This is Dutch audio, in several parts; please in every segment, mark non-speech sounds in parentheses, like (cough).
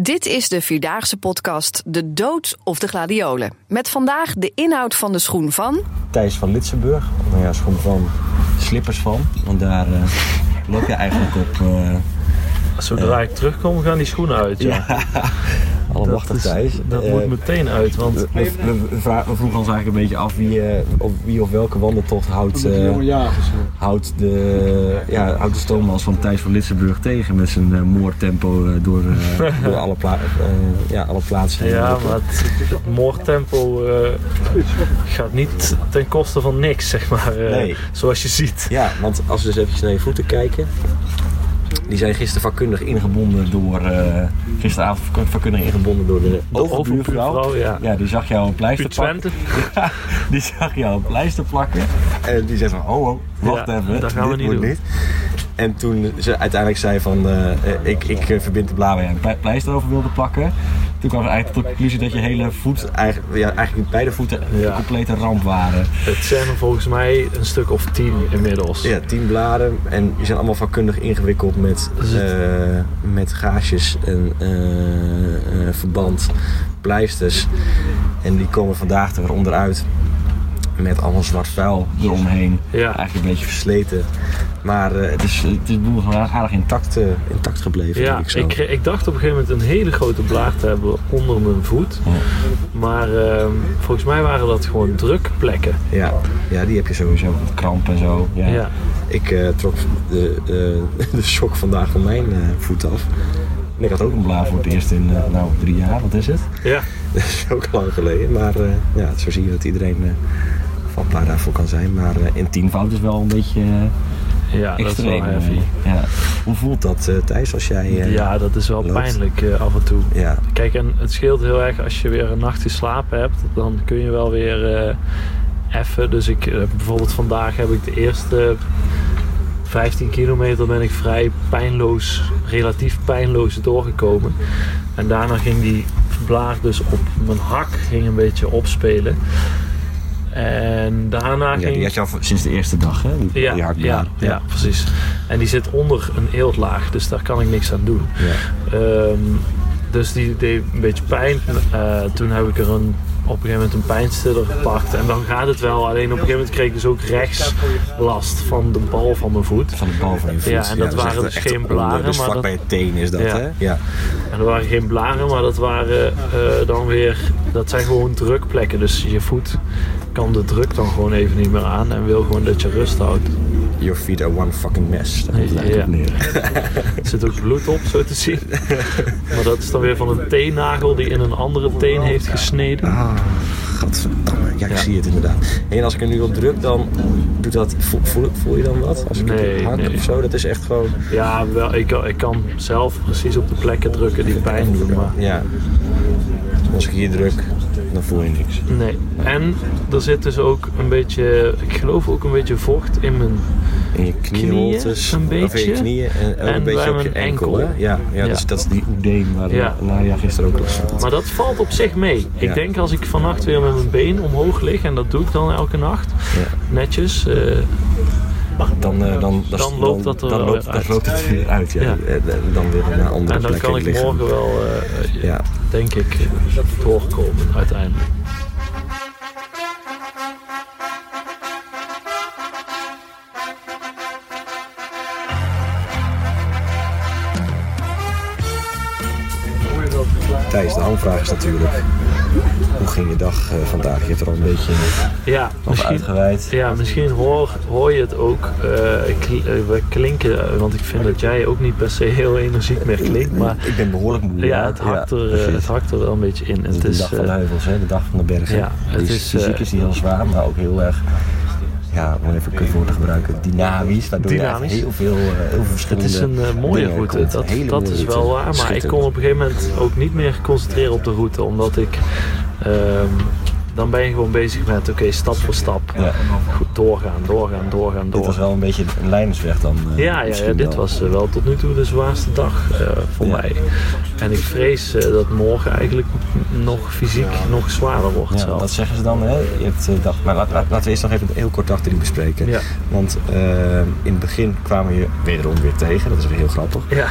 Dit is de Vierdaagse podcast De Dood of de Gladiolen. Met vandaag de inhoud van de schoen van... Thijs van Litsenburg. Nou ja, schoen van slippers van. Want daar uh, loop je eigenlijk op. Uh, Zodra ik terugkom gaan die schoenen uit. Ja. (laughs) ja. Alle Thijs. Dat uh, moet meteen uit. Want... We, we, we, we, vroegen ons eigenlijk een beetje af wie, of, wie of welke wandeltocht houdt, houdt, de, ja, houdt de van Thijs van Litsenburg tegen met zijn moordtempo door, (laughs) door alle, pla ja, alle plaatsen. Ja, maar het, het moordtempo gaat niet ten koste van niks, zeg maar. Nee. Zoals je ziet. Ja, want als we dus even naar je voeten kijken. Die zijn gisteren vakkundig ingebonden door. Uh, gisteravond vakkundig ingebonden door de, de overbuurvrouw. Ja. ja, die zag jou een pleister plakken. (laughs) Ja, die zag jou een pleister plakken. En die zei van: Oh, oh wacht ja, even. Dat gaan we dit niet doen. Niet. En toen ze uiteindelijk zei van uh, ik, ik verbind de jij een pleister over wilde plakken. Toen kwam ze eigenlijk tot de conclusie dat je hele voet, eigenlijk, ja, eigenlijk beide voeten een complete ramp waren. Het zijn er volgens mij een stuk of tien inmiddels. Ja, tien bladen en die zijn allemaal vakkundig ingewikkeld met, het- eh, met gaasjes en eh, eh, verband, pleisters. En die komen vandaag er weer onderuit met allemaal zwart vuil eromheen. Ja. Eigenlijk een beetje versleten. Maar eh, het is, het is aardig intact, eh, intact gebleven, Ja, denk ik zo. ik, ik dacht op een gegeven moment een hele grote blaar te hebben onder mijn voet. Ja. Maar ehm, volgens mij waren dat gewoon drukplekken. Ja, ja, die heb je sowieso. Kramp en zo. Ja. Ja. Ik eh, trok de, de, (laughs) de sok vandaag van mijn eh, voet af. En ik had ook een blaar voor het eerst in eh, nou, drie jaar, wat is het? Ja, (laughs) Dat is ook lang geleden. Maar eh, ja, zo zie je dat iedereen eh vatbaar daarvoor kan zijn. Maar eh, in tienvoud is wel een beetje eh, ja dat is extreem. wel heavy. eh, ja. Hoe voelt dat, Thijs, als jij... Ja, dat is wel loopt? pijnlijk af en toe. ja. Kijk, en het scheelt heel erg als je weer een nacht geslapen hebt. Dan kun je wel weer effen. Dus ik, bijvoorbeeld vandaag heb ik de eerste 15 kilometer ben ik vrij pijnloos, relatief pijnloos doorgekomen. En daarna ging die blaar dus op mijn hak ging een beetje opspelen. En daarna ja, ging... die had je al sinds de eerste dag, hè? Die, ja, die ja, ja, precies. En die zit onder een eeltlaag, dus daar kan ik niks aan doen. Ja. Ehm, dus die deed een beetje pijn. Eh, toen heb ik er een, op een gegeven moment een pijnstiller gepakt. En dan gaat het wel. Alleen op een gegeven moment kreeg ik dus ook rechts last van de bal van mijn voet. Van de bal van je voet. Ja, en dat is waren dus geen onder, blaren, Dus maar vlak dat- bij je teen is dat, Ja. hè? Ja. En er waren geen blaren, maar dat waren eh, dan weer... Dat zijn gewoon drukplekken. Dus je voet kan de druk dan gewoon even niet meer aan. En wil gewoon dat je rust houdt. Your feet are one fucking mess. Komt eigenlijk Ja. op neer. Er zit ook bloed op, zo te zien. Maar dat is dan weer van een teennagel die in een andere teen heeft gesneden. Ah, godverdamme. Ja, ik Ja. zie het inderdaad. En als ik er nu op druk, dan doet dat... Voel, voel, voel je dan wat? Als ik Nee, hak nee. of zo? Dat is echt gewoon... Ja, wel, ik, kan- ik kan zelf precies op de plekken drukken die pijn doen. Maar Ja. Als ik hier druk, dan voel je niks. nee. En er zit dus ook een beetje, ik geloof ook een beetje vocht in mijn. In je knieholtes. Knieën, een Of in je beetje. knieën en En een beetje bij op je mijn enkel. Ja, ja, Ja. Dus dat is die oedeem waar Ja. Gisteren ook last had. Maar dat valt op zich mee. Ik Ja. denk als ik vannacht weer met mijn been omhoog lig, en dat doe ik dan elke nacht, netjes. eh, Dan, eh, dan, Dan loopt dat er dan loopt, weer dan uit. loopt het weer uit. Ja. Ja. En, en dan weer naar andere en dan kan ik morgen wel, eh, Ja. denk ik, doorkomen uiteindelijk. Thijs, de hamvraag is natuurlijk... Hoe ging je dag eh, vandaag? Je hebt er al een beetje Ja, misschien, uitgeweid. Ja, misschien hoor, hoor je het ook. eh, eh, we klinken, want ik vind dat jij ook niet per se heel energiek meer klinkt. Maar Ik ben behoorlijk moe. ja, het hakt, er, het hakt er wel een beetje in. Het is de is, dag van de heuvels, hè? de dag van de bergen. ja, het is, is, fysiek is die heel zwaar, maar ook heel erg, ja, om even een kutwoord te gebruiken, dynamisch. Waardoor je Dynamisch. eigenlijk heel veel, eh, heel veel het verschillende is een eh, mooie route, komt. dat, Hele dat mooie is route. wel waar. Maar ik kon op een gegeven moment ook niet meer concentreren op de route. Omdat ik ehm, dan ben je gewoon bezig met oké, stap voor stap. Ja. Goed doorgaan, doorgaan, doorgaan, Dit was doorgaan. wel een beetje een lijnsweg dan. eh, Ja, ja, dit wel. was eh, wel tot nu toe de zwaarste dag eh, voor mij. En ik vrees dat morgen eigenlijk nog fysiek nog zwaarder wordt Ja, dat zeggen ze dan. Hè? Je hebt, dag, maar laat- laat- laten we eerst nog even heel kort dag drie bespreken. Ja. Want in het begin kwamen we je wederom weer tegen. Dat is weer heel grappig. Ja,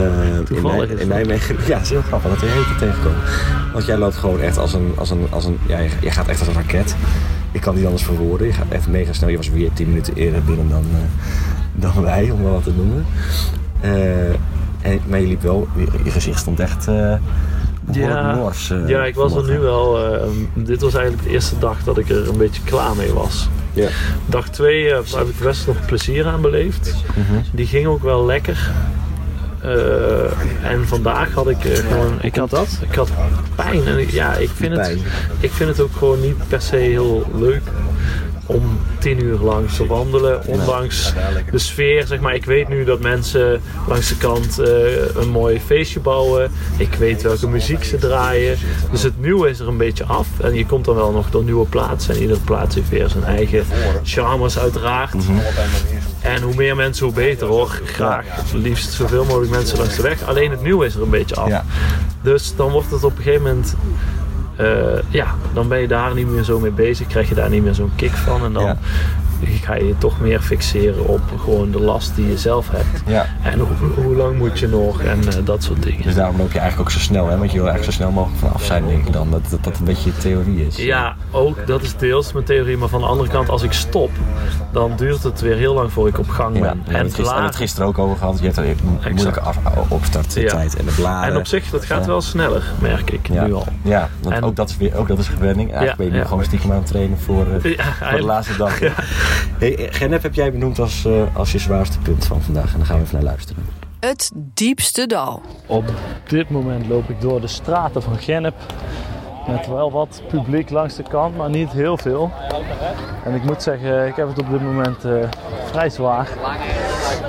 in, Toevallig in dat. Nijmegen. (laughs) Ja, het is heel grappig dat we je tegenkomen. Want jij loopt gewoon echt als een. Als een, als een ja, je, gaat echt als een raket. Ik kan niet anders verwoorden. Je gaat echt mega snel. Je was weer 10 minuten eerder binnen dan, eh, dan wij, om wel wat te noemen. Eh, en, maar je liep wel, je, je gezicht stond echt behoorlijk Ja. nors. eh, ja ik was er nu wel. dit was eigenlijk de eerste dag dat ik er een beetje klaar mee was. Ja. Dag 2 heb ik best nog plezier aan beleefd. Mhm. Die ging ook wel lekker. Eh, en vandaag had ik eh, gewoon. Ik had dat? Ik had pijn. En ik- ja, ik vind, het, ik vind het ook gewoon niet per se heel leuk om tien uur lang te wandelen. Ondanks de sfeer, zeg maar. Ik weet nu dat mensen langs de kant eh, een mooi feestje bouwen. Ik weet welke muziek ze draaien. Dus het nieuwe is er een beetje af. En je komt dan wel nog door nieuwe plaatsen. En iedere plaats heeft weer zijn eigen charmes uiteraard. Mhm. En hoe meer mensen, hoe beter hoor. Graag liefst zoveel mogelijk mensen langs de weg. Alleen het nieuwe is er een beetje af. Ja. Dus dan wordt het op een gegeven moment. Eh, ja, dan ben je daar niet meer zo mee bezig. Krijg je daar niet meer zo'n kick van. En dan. Ga je je toch meer fixeren op gewoon de last die je zelf hebt. Ja. En hoe, hoe lang moet je nog en eh, dat soort dingen. Dus daarom loop je eigenlijk ook zo snel, hè? Want je wil eigenlijk zo snel mogelijk vanaf zijn, denk ik dan. Dat dat, dat een beetje je theorie is. Ja, ook dat is deels mijn theorie. Maar van de andere kant, als ik stop, dan duurt het weer heel lang voor ik op gang Ja, ben. hebben en het gisteren, het gisteren ook over gehad. Je hebt een moeilijke af, opstarttijd en de bladen. En op zich, dat gaat wel sneller, merk ik ja. nu al. Ja, want En- ook dat is weer ook dat is gewenning. Eigenlijk Ja, ben je nu ja. gewoon stiekem aan het trainen voor, eh, Ja, voor de laatste dag. Hey, Genep heb jij benoemd als, eh, als je zwaarste punt van vandaag. En daar gaan we even naar luisteren. Het diepste dal. Op dit moment loop ik door de straten van Gennep. Met wel wat publiek langs de kant, maar niet heel veel. En ik moet zeggen, ik heb het op dit moment eh, vrij zwaar.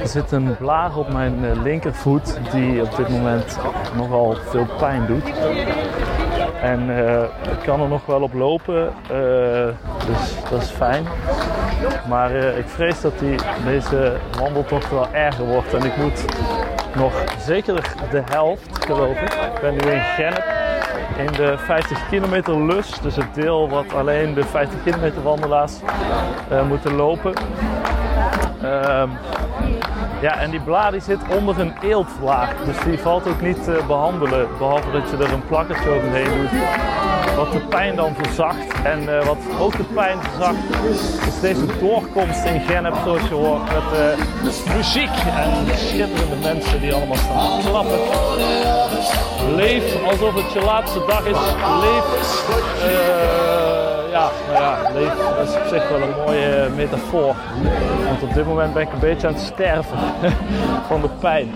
Er zit een blaar op mijn eh, linkervoet die op dit moment nogal veel pijn doet. En eh, ik kan er nog wel op lopen, eh, dus dat is fijn. Maar eh, ik vrees dat die, deze wandeltocht wel erger wordt. En ik moet nog zeker de helft, geloof ik. Ik ben nu in Gennep in de 50 kilometer lus. Dus het deel wat alleen de 50 kilometer wandelaars eh, moeten lopen. Ehm, ja, en die blaar die zit onder een eeltlaag. Dus die valt ook niet te behandelen. Behalve dat je er een plakkertje overheen doet. Wat de pijn dan verzacht. En eh, wat ook de pijn verzacht is deze doorkomst in Gennep zoals je hoort. Met eh, muziek en schitterende mensen die allemaal staan klappen. Leef alsof het je laatste dag is. Leef. eh, ja, nou ja, leef dat is op zich wel een mooie metafoor. Want op dit moment ben ik een beetje aan het sterven (laughs) van de pijn.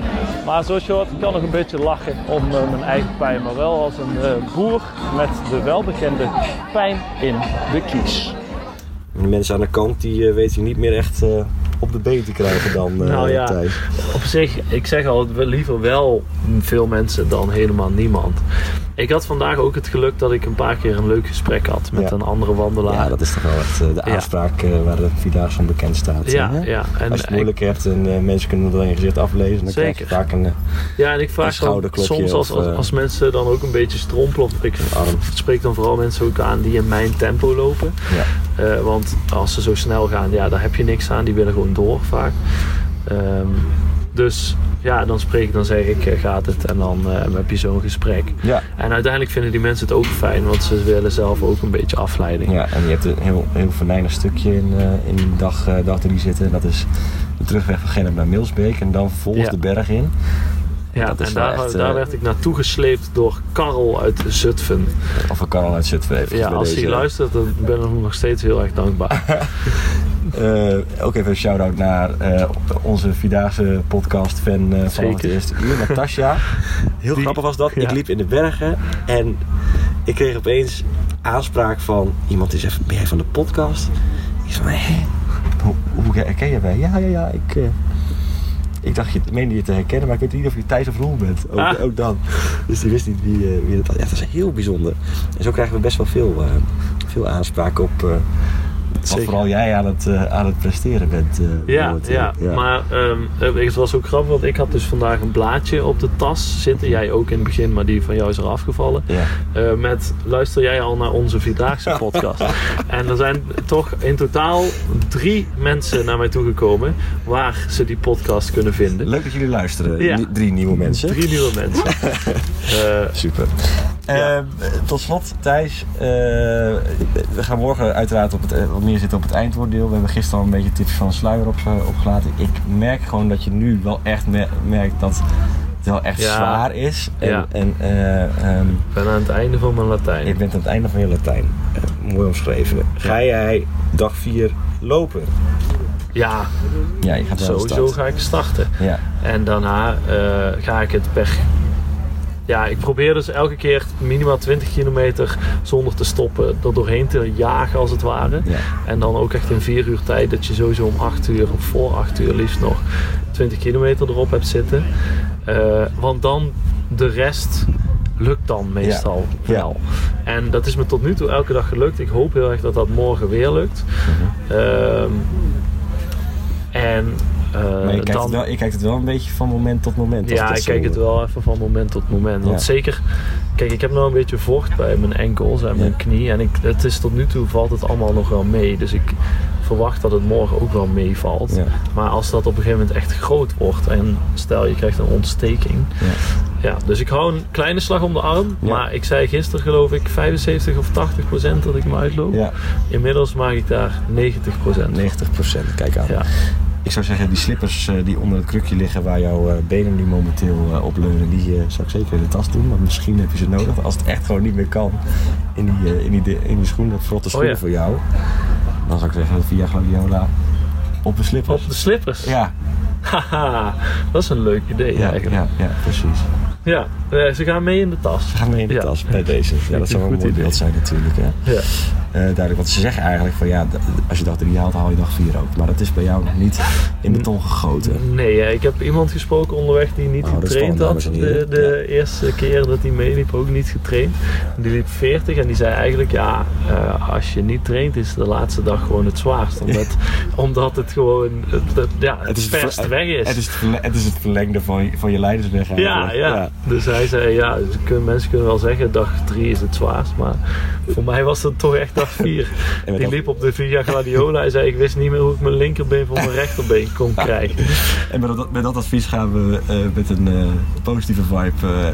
Maar zoals je hoort, ik kan nog een beetje lachen om eh, mijn eigen pijn. Maar wel als een eh, boer met de welbekende pijn in de kies. De mensen aan de kant die eh, weten je niet meer echt eh, op de been te krijgen dan eh Nou ja. Thijs. Op zich, ik zeg al, liever wel veel mensen dan helemaal niemand. Ik had vandaag ook het geluk dat ik een paar keer een leuk gesprek had met Ja. een andere wandelaar. Ja, dat is toch wel echt eh, de aanspraak eh, waar de Vierdaagse van bekend staat. ja, hè? ja. En Als je het moeilijk hebt en eh, mensen kunnen het aan je gezicht aflezen, dan krijg je vaak een Ja, en ik vraag dan soms als, als, als mensen dan ook een beetje strompelen. Of ik arm. spreek dan vooral mensen ook aan die in mijn tempo lopen. Ja. Want als ze zo snel gaan, ja, daar heb je niks aan. Die willen gewoon door vaak. Ehm, dus ja, dan spreek ik, dan zeg ik, eh, gaat het? En dan eh, heb je zo'n gesprek. Ja. En uiteindelijk vinden die mensen het ook fijn, want ze willen zelf ook een beetje afleiding. ja, en je hebt een heel, heel venijnig stukje in, eh, in dag, eh, dag zitten. Dat is de terugweg van Gennep naar Milsbeek en dan volgens Ja. de berg in. Ja, en daar, echt, daar werd ik naartoe gesleept door Karel uit Zutphen. Of kan al uit Zutphen even Ja, als deze. hij luistert, dan ben ik hem nog steeds heel erg dankbaar. (laughs) Eh, ook even een shout-out naar eh, onze Vierdaagse podcast fan eh, van het eerste uur, Natasja. Heel Die- grappig was dat. Ik liep in de bergen en ik kreeg opeens aanspraak van iemand die zegt, ben jij van de podcast? Ik zei, hè? Hoe, hoe herken je mij? Ja, ja, ja, ik... ik dacht, je meende je te herkennen, maar ik weet niet of je Thijs of Roel bent. Ook, Ah. ook dan. Dus die wist niet wie, wie het was. Ja, dat is heel bijzonder. En zo krijgen we best wel veel, veel aanspraak op wat vooral jij aan het, uh, aan het presteren bent. Uh, ja, ja, ja, maar um, het was ook grappig, want ik had dus vandaag een blaadje op de tas zitten. Jij ook in het begin, maar die van jou is er afgevallen. Ja. Uh, met, luister jij al naar onze Vierdaagse (laughs) podcast? en er zijn toch in totaal drie mensen naar mij toegekomen waar ze die podcast kunnen vinden. Leuk dat jullie luisteren. Ja. Drie nieuwe mensen. Drie nieuwe mensen. (laughs) Super. Ja. tot slot, Thijs. we gaan morgen uiteraard op het, wat meer zitten op het eindwoorddeel. We hebben gisteren al een beetje tips van de sluier op, eh, opgelaten. Ik merk gewoon dat je nu wel echt merkt dat het wel echt zwaar is. En, ja. en, um, ik ben aan het einde van mijn Latijn. Je bent aan het einde van je Latijn. Mooi omschreven. Ga jij dag 4 lopen? Ja, ja je gaat sowieso ga ik starten. Ja. En daarna ga ik het per ja, ik probeer dus elke keer minimaal 20 kilometer zonder te stoppen er doorheen te jagen als het ware. Ja. En dan ook echt in 4 uur tijd dat je sowieso om 8 uur of voor 8 uur liefst nog 20 kilometer erop hebt zitten. Uh, want dan de rest lukt dan meestal ja. wel. Ja. En dat is me tot nu toe elke dag gelukt. Ik hoop heel erg dat dat morgen weer lukt. Mm -hmm. uh, en maar je kijkt, het wel, je kijkt het wel een beetje van moment tot moment. Ja, ik kijk het wel even van moment tot moment. Want zeker, kijk, ik heb nou een beetje vocht bij mijn enkels en mijn knie. En ik, het is tot nu toe valt het allemaal nog wel mee. Dus ik verwacht dat het morgen ook wel meevalt. Maar als dat op een gegeven moment echt groot wordt en stel je krijgt een ontsteking. Ja, dus ik hou een kleine slag om de arm. Maar ik zei gisteren geloof ik 75 of 80 procent dat ik me uitloop. Inmiddels maak ik daar 90 procent. 90 procent, kijk aan. Ik zou zeggen, die slippers uh, die onder het krukje liggen waar jouw uh, benen nu momenteel uh, op leunen, die zou ik zeker in de tas doen. Want misschien heb je ze nodig als het echt gewoon niet meer kan in die, in die, in die schoen, dat vlotte schoenen oh, ja. voor jou. Dan zou ik zeggen, via Gladiola op de slippers. Op de slippers? Ja. Haha, dat is een leuk idee ja, eigenlijk. Ja, ja, precies. Ja, ze gaan mee in de tas. Ze gaan mee in de ja. tas bij (laughs) deze. Ja, dat zou wel een mooi beeld zijn natuurlijk. Hè. Ja. Uh, duidelijk, want ze zeggen eigenlijk van ja, als je dag 3 haalt, haal je dag 4 ook. Maar dat is bij jou nog niet in beton gegoten. Nee, ik heb iemand gesproken onderweg die niet oh, getraind had. De, de ja. eerste keer dat hij meeliep ook niet getraind. Die liep 40 en die zei eigenlijk ja, uh, als je niet traint is de laatste dag gewoon het zwaarst. Omdat, (laughs) omdat het gewoon het, ja, het, het is verst het, weg is. Het is het, het is het verlengde van, van je leidersweg eigenlijk. Ja, ja. Dus hij zei ja, mensen kunnen wel zeggen dag 3 is het zwaarst. Maar voor mij was het toch echt dag 4. (laughs) ik liep op de Via Gladiola en zei ik wist niet meer hoe ik mijn linkerbeen van mijn rechterbeen kon (laughs) krijgen. En met dat, met dat advies gaan we uh, met een uh, positieve vibe uh,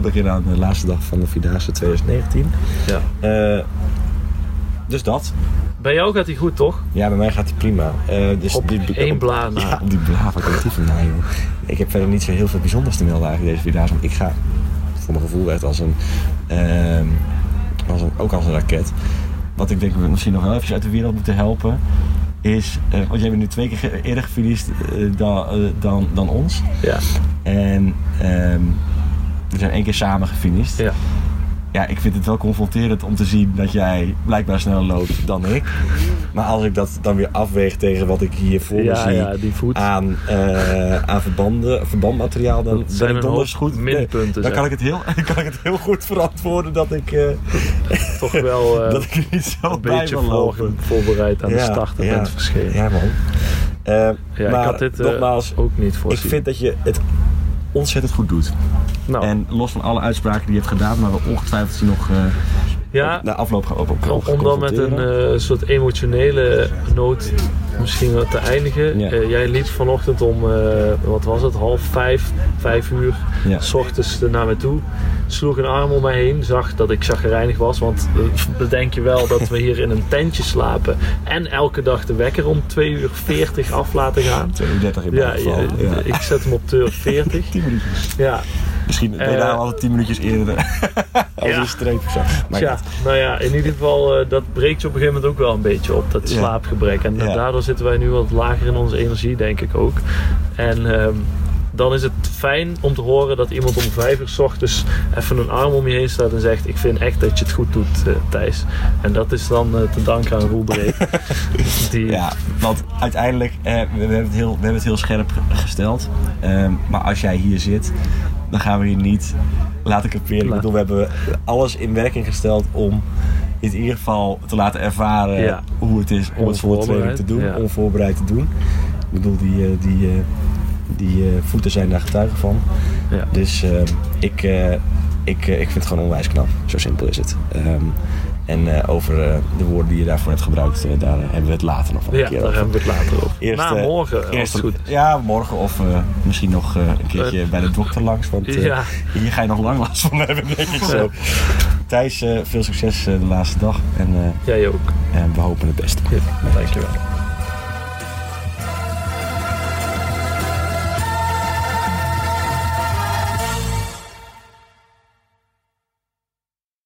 beginnen aan de laatste dag van de Vierdaagse 2019. Ja. Dus dat. Bij jou gaat hij goed, toch? Ja, bij mij gaat hij prima. Uh, dus op die, één na. (laughs) Ja, die van collectief na, joh. Ik heb verder niet zo heel veel bijzonders te melden eigenlijk deze Vierdaagse. Ik ga, voor mijn gevoel, echt als een, uh, als een... Ook als een raket wat ik denk we misschien nog wel even uit de wereld moeten helpen, is, uh, want jij bent nu twee keer eerder gefinished uh, dan, dan, dan ons. Ja. En um, we zijn één keer samen gefinished. Ja ja, ik vind het wel confronterend om te zien dat jij blijkbaar sneller loopt dan ik. Maar als ik dat dan weer afweeg tegen wat ik hier voor me zie ja, die voet. aan, uh, aan verbanden, verbandmateriaal, dan dat ben ik donders goed. Minpunten, dan kan ik, het heel, (laughs) kan ik het heel goed verantwoorden dat ik, uh, (laughs) toch wel uh, (laughs) dat ik niet zo een beetje voor, voorbereid aan ja, de start ja, bent verschenen. Ja, man. maar ik had dit nogmaals, ook niet voorzien. Ik vind dat je het ontzettend goed doet. Nou. En los van alle uitspraken die je hebt gedaan, maar ongetwijfeld die nog uh, ja, na afloop gaan op, op, op Om dan met een uh, soort emotionele noot misschien wat te eindigen. Ja. Uh, jij liep vanochtend om, wat was het, half vijf, vijf uur, ja. s ochtends naar me toe. Sloeg een arm om mij heen, zag dat ik zagrijnig was. Want bedenk je wel dat we hier in een tentje slapen. En elke dag de wekker om 2 uur 40 af laten gaan. 2 uur 30 in ja, ja, ja, Ik zet hem op 2 uur 40. 10 (laughs) minuutjes. Ja, Misschien ben je daar altijd 10 minuutjes eerder (laughs) als ja. een streep of zo. Maar ja, nou ja, in ieder geval, dat breekt je op een gegeven moment ook wel een beetje op, dat slaapgebrek. En daardoor zitten wij nu wat lager in onze energie, denk ik ook. En uh, dan is het fijn om te horen dat iemand om vijf uur s ochtends even een arm om je heen staat en zegt: Ik vind echt dat je het goed doet, uh, Thijs. En dat is dan uh, te danken aan Roel (laughs) Die... Ja, want uiteindelijk, uh, we, hebben het heel, we hebben het heel scherp gesteld. Ehm, maar als jij hier zit, dan gaan we hier niet laten caperen. Ik bedoel, we hebben alles in werking gesteld om in ieder geval te laten ervaren hoe het is om het voor training te doen, onvoorbereid te doen. Ik bedoel, die, die, die voeten zijn daar getuigen van. Dus ik, ik, ik vind het gewoon onwijs knap. Zo simpel is het. Um, en over de woorden die je daarvoor hebt gebruikt, daar hebben we het later nog een ja, keer over. daar hebben we het later over. Eerst, Na morgen, eerst, goed. Ja, morgen of misschien nog een keertje bij de dokter langs. Want ja. hier ga je nog lang last van hebben, denk ik zo. Thijs, veel succes de laatste dag. En, Jij ook. En we hopen het beste. Ja, dankjewel.